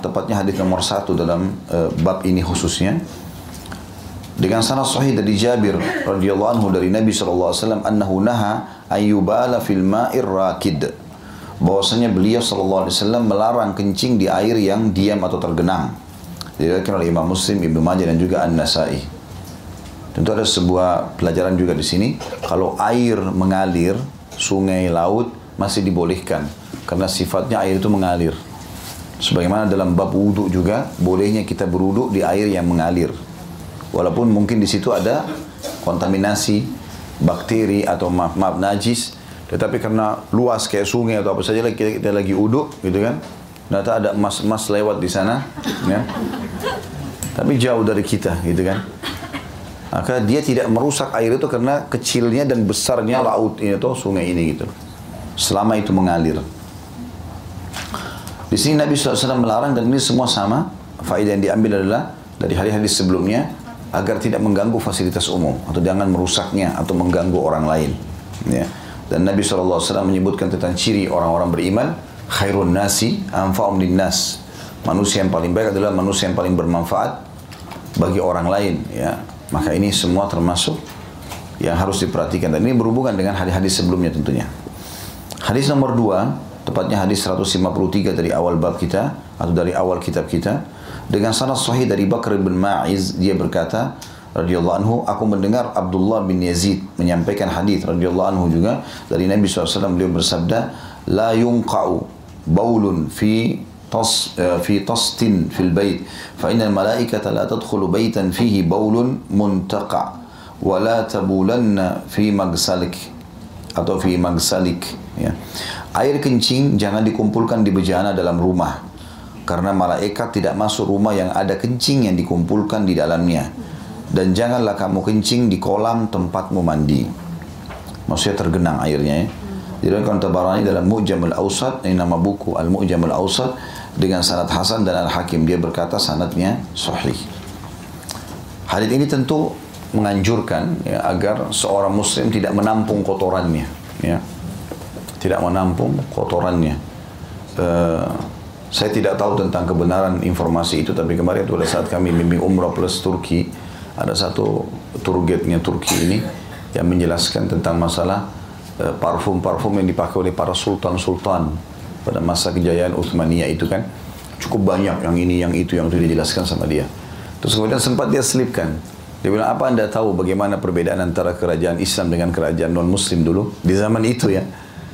A: tepatnya hadis nomor satu dalam e, bab ini khususnya. Dengan sanad sahih dari Jabir radhiyallahu anhu dari Nabi sallallahu alaihi wasallam annahu naha ayyubala fil ma'ir rakid. Bahwasanya beliau sallallahu alaihi wasallam melarang kencing di air yang diam atau tergenang. Diriwayatkan oleh Imam Muslim, Ibnu Majah dan juga An-Nasai. Tentu ada sebuah pelajaran juga di sini. Kalau air mengalir sungai laut masih dibolehkan karena sifatnya air itu mengalir. Sebagaimana dalam bab wudhu juga bolehnya kita berwudhu di air yang mengalir. Walaupun mungkin di situ ada kontaminasi bakteri atau maaf, maaf najis, tetapi karena luas kayak sungai atau apa saja kita, kita lagi uduk gitu kan, ternyata ada emas-emas lewat di sana, ya. Tapi jauh dari kita gitu kan. Maka dia tidak merusak air itu karena kecilnya dan besarnya laut ini atau sungai ini gitu. Selama itu mengalir. Di sini Nabi SAW melarang dan ini semua sama. Faedah yang diambil adalah dari hari-hari sebelumnya agar tidak mengganggu fasilitas umum atau jangan merusaknya atau mengganggu orang lain. Ya. Dan Nabi SAW menyebutkan tentang ciri orang-orang beriman, khairun nasi anfa'um nas. Manusia yang paling baik adalah manusia yang paling bermanfaat bagi orang lain. Ya. Maka ini semua termasuk yang harus diperhatikan. Dan ini berhubungan dengan hadis-hadis sebelumnya tentunya. Hadis nomor dua, tepatnya hadis 153 dari awal bab kita, atau dari awal kitab kita. Dengan sanad sahih dari Bakr bin Ma'iz, dia berkata, radhiyallahu anhu aku mendengar Abdullah bin Yazid menyampaikan hadis radhiyallahu anhu juga dari Nabi SAW beliau bersabda la ينقع baulun fi tas eh, fi tastin fil bait fa innal malaikata la tadkhulu baitan fihi baulun muntaqa wa la tabulanna fi magsalik atau fi magsalik ya. Air kencing jangan dikumpulkan di bejana dalam rumah karena malaikat tidak masuk rumah yang ada kencing yang dikumpulkan di dalamnya. Dan janganlah kamu kencing di kolam tempatmu mandi. Maksudnya tergenang airnya ya. Diriwayatkan Tabarani dalam Mu'jamul Awsat, ini nama buku Al-Mu'jamul Awsat dengan sanad Hasan dan Al-Hakim. Dia berkata sanadnya sahih. Hadis ini tentu menganjurkan ya, agar seorang muslim tidak menampung kotorannya ya. Tidak menampung kotorannya. Uh, saya tidak tahu tentang kebenaran informasi itu, tapi kemarin pada saat kami bimbing umrah plus Turki, ada satu tour guide-nya Turki ini yang menjelaskan tentang masalah eh, parfum-parfum uh, yang dipakai oleh para sultan-sultan pada masa kejayaan Utsmaniyah itu kan cukup banyak yang ini, yang itu, yang itu dijelaskan sama dia. Terus kemudian sempat dia selipkan. Dia bilang, apa anda tahu bagaimana perbedaan antara kerajaan Islam dengan kerajaan non-Muslim dulu? Di zaman itu ya,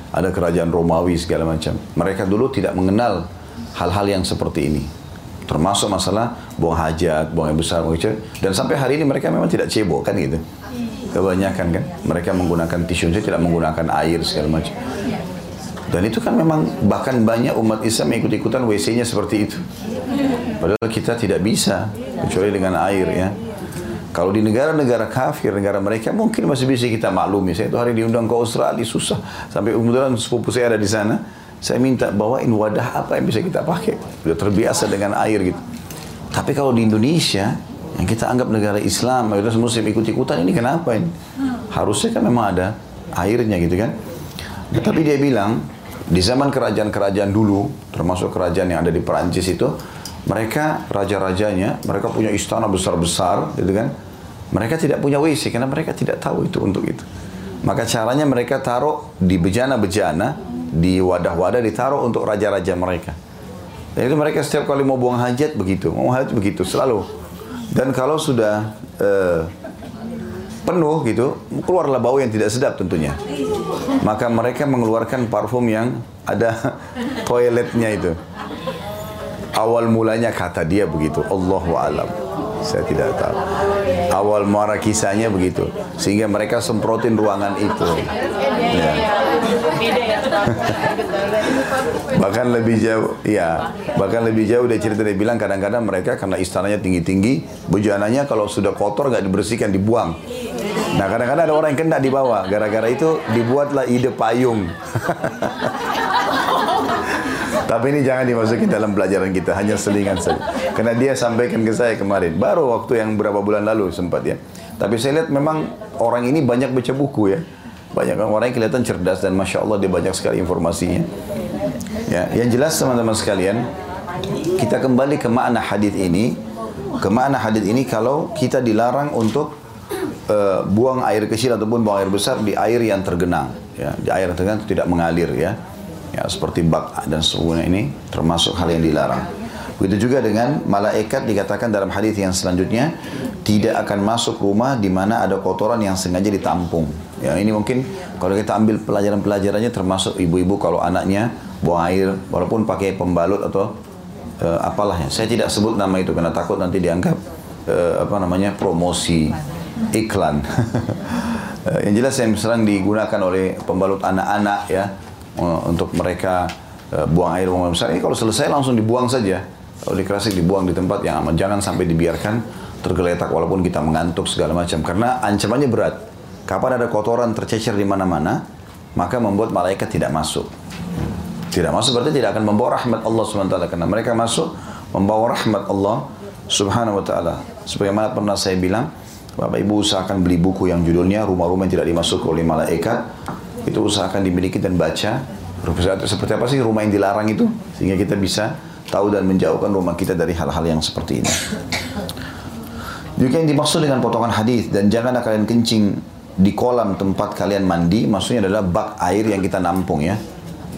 A: ada kerajaan Romawi segala macam. Mereka dulu tidak mengenal hal-hal yang seperti ini. Termasuk masalah buang hajat, buang yang besar, buang kecil. Dan sampai hari ini mereka memang tidak cebok kan gitu. Kebanyakan kan. Mereka menggunakan tisu, saja tidak menggunakan air segala macam. Dan itu kan memang bahkan banyak umat Islam yang ikut-ikutan WC-nya seperti itu. Padahal kita tidak bisa kecuali dengan air ya. Kalau di negara-negara kafir, negara mereka mungkin masih bisa kita maklumi. Saya itu hari diundang ke Australia susah. Sampai kemudian sepupu saya ada di sana saya minta bawain wadah apa yang bisa kita pakai. Sudah terbiasa dengan air gitu. Tapi kalau di Indonesia, yang kita anggap negara Islam, mayoritas muslim ikut-ikutan, ini kenapa ini? Harusnya kan memang ada airnya gitu kan. Tapi dia bilang, di zaman kerajaan-kerajaan dulu, termasuk kerajaan yang ada di Perancis itu, mereka raja-rajanya, mereka punya istana besar-besar, gitu kan? Mereka tidak punya WC karena mereka tidak tahu itu untuk itu. Maka caranya mereka taruh di bejana-bejana, di wadah-wadah ditaruh untuk raja-raja mereka. Dan itu mereka setiap kali mau buang hajat begitu, mau hajat begitu selalu. Dan kalau sudah uh, penuh gitu, keluarlah bau yang tidak sedap tentunya. Maka mereka mengeluarkan parfum yang ada toiletnya itu. Awal mulanya kata dia begitu, Allahu alam. Saya tidak tahu. Awal muara kisahnya begitu. Sehingga mereka semprotin ruangan itu. Ya. bahkan lebih jauh, ya, bahkan lebih jauh dia cerita dia bilang kadang-kadang mereka karena istananya tinggi-tinggi, bejananya kalau sudah kotor nggak dibersihkan dibuang. Nah kadang-kadang ada orang yang kena di bawah, gara-gara itu dibuatlah ide payung. Tapi ini jangan dimasukin dalam pelajaran kita, hanya selingan saja. Karena dia sampaikan ke saya kemarin, baru waktu yang berapa bulan lalu sempat ya. Tapi saya lihat memang orang ini banyak baca buku ya. Banyak orang yang kelihatan cerdas dan Masya Allah dia banyak sekali informasinya. Ya, yang jelas teman-teman sekalian, kita kembali ke makna hadis ini. Ke makna hadis ini kalau kita dilarang untuk uh, buang air kecil ataupun buang air besar di air yang tergenang. Ya, di air yang tergenang tidak mengalir ya seperti bak dan sebagainya ini termasuk hal yang dilarang. Begitu juga dengan malaikat dikatakan dalam hadis yang selanjutnya tidak akan masuk rumah di mana ada kotoran yang sengaja ditampung. Ya ini mungkin kalau kita ambil pelajaran-pelajarannya termasuk ibu-ibu kalau anaknya buang air walaupun pakai pembalut atau uh, apalah ya. Saya tidak sebut nama itu karena takut nanti dianggap uh, apa namanya promosi iklan. uh, yang jelas yang sering digunakan oleh pembalut anak-anak ya Eh, untuk mereka uh, buang air buang besar. Ini kalau selesai langsung dibuang saja. Kalau dikerasik dibuang di tempat yang aman. Jangan sampai dibiarkan tergeletak walaupun kita mengantuk segala macam. Karena ancamannya berat. Kapan ada kotoran tercecer di mana-mana, maka membuat malaikat tidak masuk. Tidak masuk berarti tidak akan membawa rahmat Allah SWT. Karena mereka masuk membawa rahmat Allah Subhanahu Wa Taala. Sebagaimana pernah saya bilang, Bapak Ibu usahakan beli buku yang judulnya Rumah-rumah yang tidak dimasuki oleh malaikat itu usahakan dimiliki dan baca seperti apa sih rumah yang dilarang itu sehingga kita bisa tahu dan menjauhkan rumah kita dari hal-hal yang seperti ini. Juga yang dimaksud dengan potongan hadis dan jangan kalian kencing di kolam tempat kalian mandi, maksudnya adalah bak air yang kita nampung ya.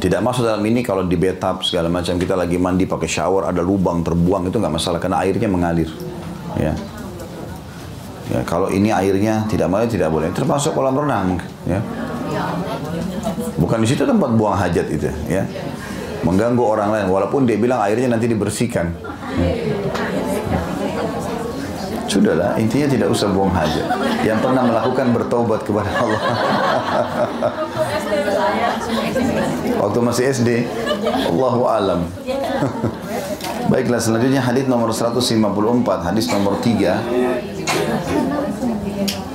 A: Tidak masuk dalam ini kalau di bathtub segala macam kita lagi mandi pakai shower ada lubang terbuang itu nggak masalah karena airnya mengalir. Ya. Ya, kalau ini airnya tidak boleh tidak boleh. Termasuk kolam renang ya. Bukan di situ tempat buang hajat itu, ya. Mengganggu orang lain, walaupun dia bilang airnya nanti dibersihkan. Sudahlah, intinya tidak usah buang hajat. Yang pernah melakukan bertobat kepada Allah. Waktu masih SD, Allahu alam. Baiklah, selanjutnya hadis nomor 154, hadis nomor 3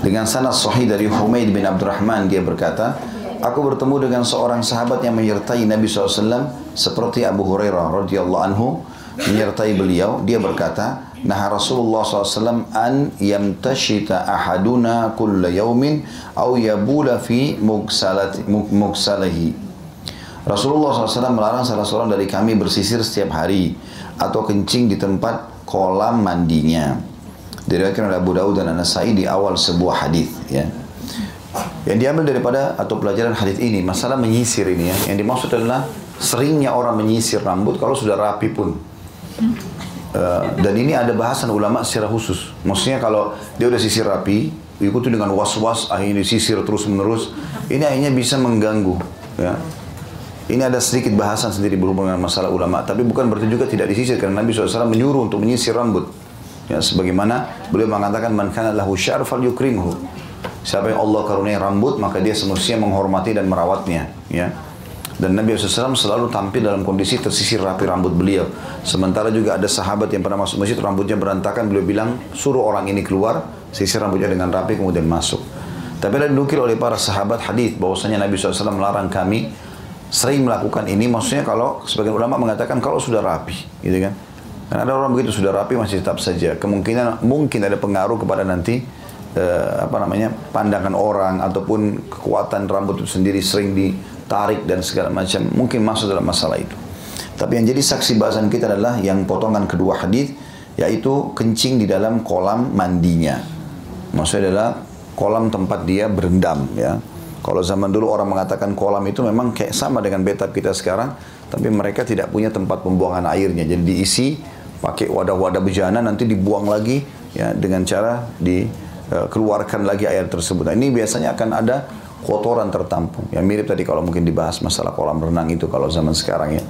A: dengan sanad sahih dari Humaid bin Abdurrahman dia berkata, Aku bertemu dengan seorang sahabat yang menyertai Nabi SAW seperti Abu Hurairah radhiyallahu anhu menyertai beliau. Dia berkata, Nah Rasulullah SAW an yamtashita ahaduna kulla yaumin au yabula fi mugsalahi. Rasulullah SAW melarang salah seorang dari kami bersisir setiap hari atau kencing di tempat kolam mandinya diriwayatkan oleh Abu Dawud dan An-Nasai di awal sebuah hadis ya. Yang diambil daripada atau pelajaran hadis ini masalah menyisir ini ya. Yang dimaksud adalah seringnya orang menyisir rambut kalau sudah rapi pun. Uh, dan ini ada bahasan ulama secara khusus. Maksudnya kalau dia udah sisir rapi, ikuti dengan was-was, akhirnya disisir terus-menerus, ini akhirnya bisa mengganggu. Ya. Ini ada sedikit bahasan sendiri berhubungan dengan masalah ulama, tapi bukan berarti juga tidak disisir karena Nabi SAW menyuruh untuk menyisir rambut. Ya, sebagaimana beliau mengatakan man kana lahu syar yukrimhu. Siapa yang Allah karuniai rambut maka dia semestinya menghormati dan merawatnya, ya. Dan Nabi SAW selalu tampil dalam kondisi tersisir rapi rambut beliau. Sementara juga ada sahabat yang pernah masuk masjid rambutnya berantakan, beliau bilang suruh orang ini keluar, sisir rambutnya dengan rapi kemudian masuk. Tapi ada dinukil oleh para sahabat hadis bahwasanya Nabi SAW melarang kami sering melakukan ini. Maksudnya kalau sebagian ulama mengatakan kalau sudah rapi, gitu kan. Karena ada orang begitu sudah rapi masih tetap saja. Kemungkinan mungkin ada pengaruh kepada nanti uh, apa namanya pandangan orang ataupun kekuatan rambut itu sendiri sering di tarik dan segala macam mungkin masuk dalam masalah itu. Tapi yang jadi saksi bahasan kita adalah yang potongan kedua hadis yaitu kencing di dalam kolam mandinya. Maksudnya adalah kolam tempat dia berendam ya. Kalau zaman dulu orang mengatakan kolam itu memang kayak sama dengan betap kita sekarang, tapi mereka tidak punya tempat pembuangan airnya. Jadi diisi pakai wadah-wadah bejana nanti dibuang lagi ya dengan cara dikeluarkan lagi air tersebut. Nah, ini biasanya akan ada kotoran tertampung. Yang mirip tadi kalau mungkin dibahas masalah kolam renang itu kalau zaman sekarang ya.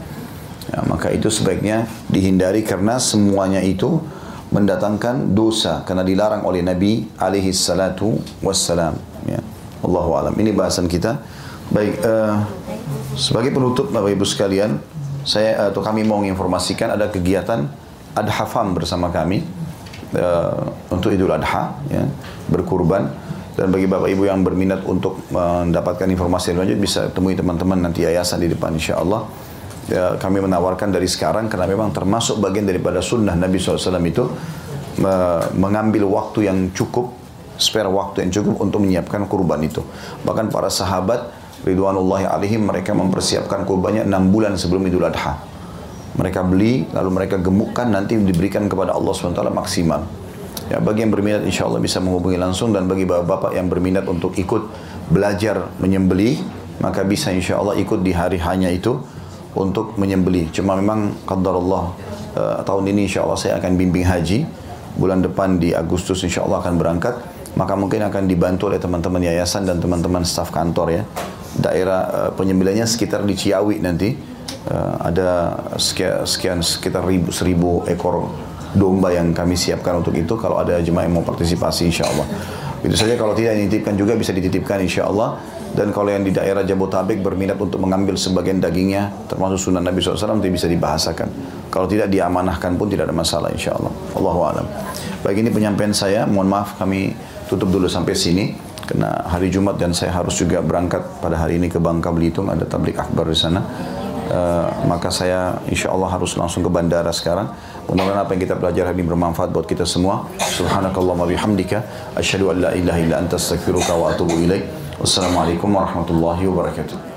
A: Ya, maka itu sebaiknya dihindari karena semuanya itu mendatangkan dosa karena dilarang oleh Nabi alaihi salatu wassalam. Ya. Allahu alam. Ini bahasan kita. Baik, uh, sebagai penutup Bapak Ibu sekalian, saya atau kami mau menginformasikan ada kegiatan Adha Fam bersama kami uh, untuk Idul Adha, ya, berkurban. Dan bagi Bapak Ibu yang berminat untuk mendapatkan informasi lebih lanjut bisa temui teman-teman nanti yayasan di depan insya Allah ya, kami menawarkan dari sekarang karena memang termasuk bagian daripada sunnah Nabi SAW itu mengambil waktu yang cukup, spare waktu yang cukup untuk menyiapkan kurban itu. Bahkan para sahabat Ridwanullahi alaihim mereka mempersiapkan kurbannya enam bulan sebelum Idul Adha. Mereka beli, lalu mereka gemukkan, nanti diberikan kepada Allah SWT maksimal. Ya, bagi yang berminat insya Allah bisa menghubungi langsung dan bagi bapak-bapak yang berminat untuk ikut belajar menyembelih, maka bisa insya Allah ikut di hari hanya itu untuk menyembeli. Cuma memang qadar Allah uh, tahun ini insya Allah saya akan bimbing haji. Bulan depan di Agustus insya Allah akan berangkat. Maka mungkin akan dibantu oleh teman-teman yayasan dan teman-teman staf kantor ya. Daerah uh, penyembelihannya sekitar di Ciawi nanti. Uh, ada sekian, sekian sekitar ribu, seribu ekor domba yang kami siapkan untuk itu. Kalau ada jemaah yang mau partisipasi insya Allah. Itu saja kalau tidak dititipkan juga bisa dititipkan insya Allah. Dan kalau yang di daerah Jabotabek berminat untuk mengambil sebagian dagingnya, termasuk sunnah Nabi SAW, itu bisa dibahasakan. Kalau tidak diamanahkan pun tidak ada masalah insya Allah. Allahu alam. Baik ini penyampaian saya. Mohon maaf kami tutup dulu sampai sini. Karena hari Jumat dan saya harus juga berangkat pada hari ini ke Bangka Belitung. Ada tablik akbar di sana. Uh, maka saya insya Allah harus langsung ke bandara sekarang. Mudah-mudahan apa yang kita pelajari ini bermanfaat buat kita semua. Subhanakallahumma bihamdika. Asyhadu an la ilaha illa anta astaghfiruka wa atubu ilaik. Wassalamualaikum warahmatullahi wabarakatuh.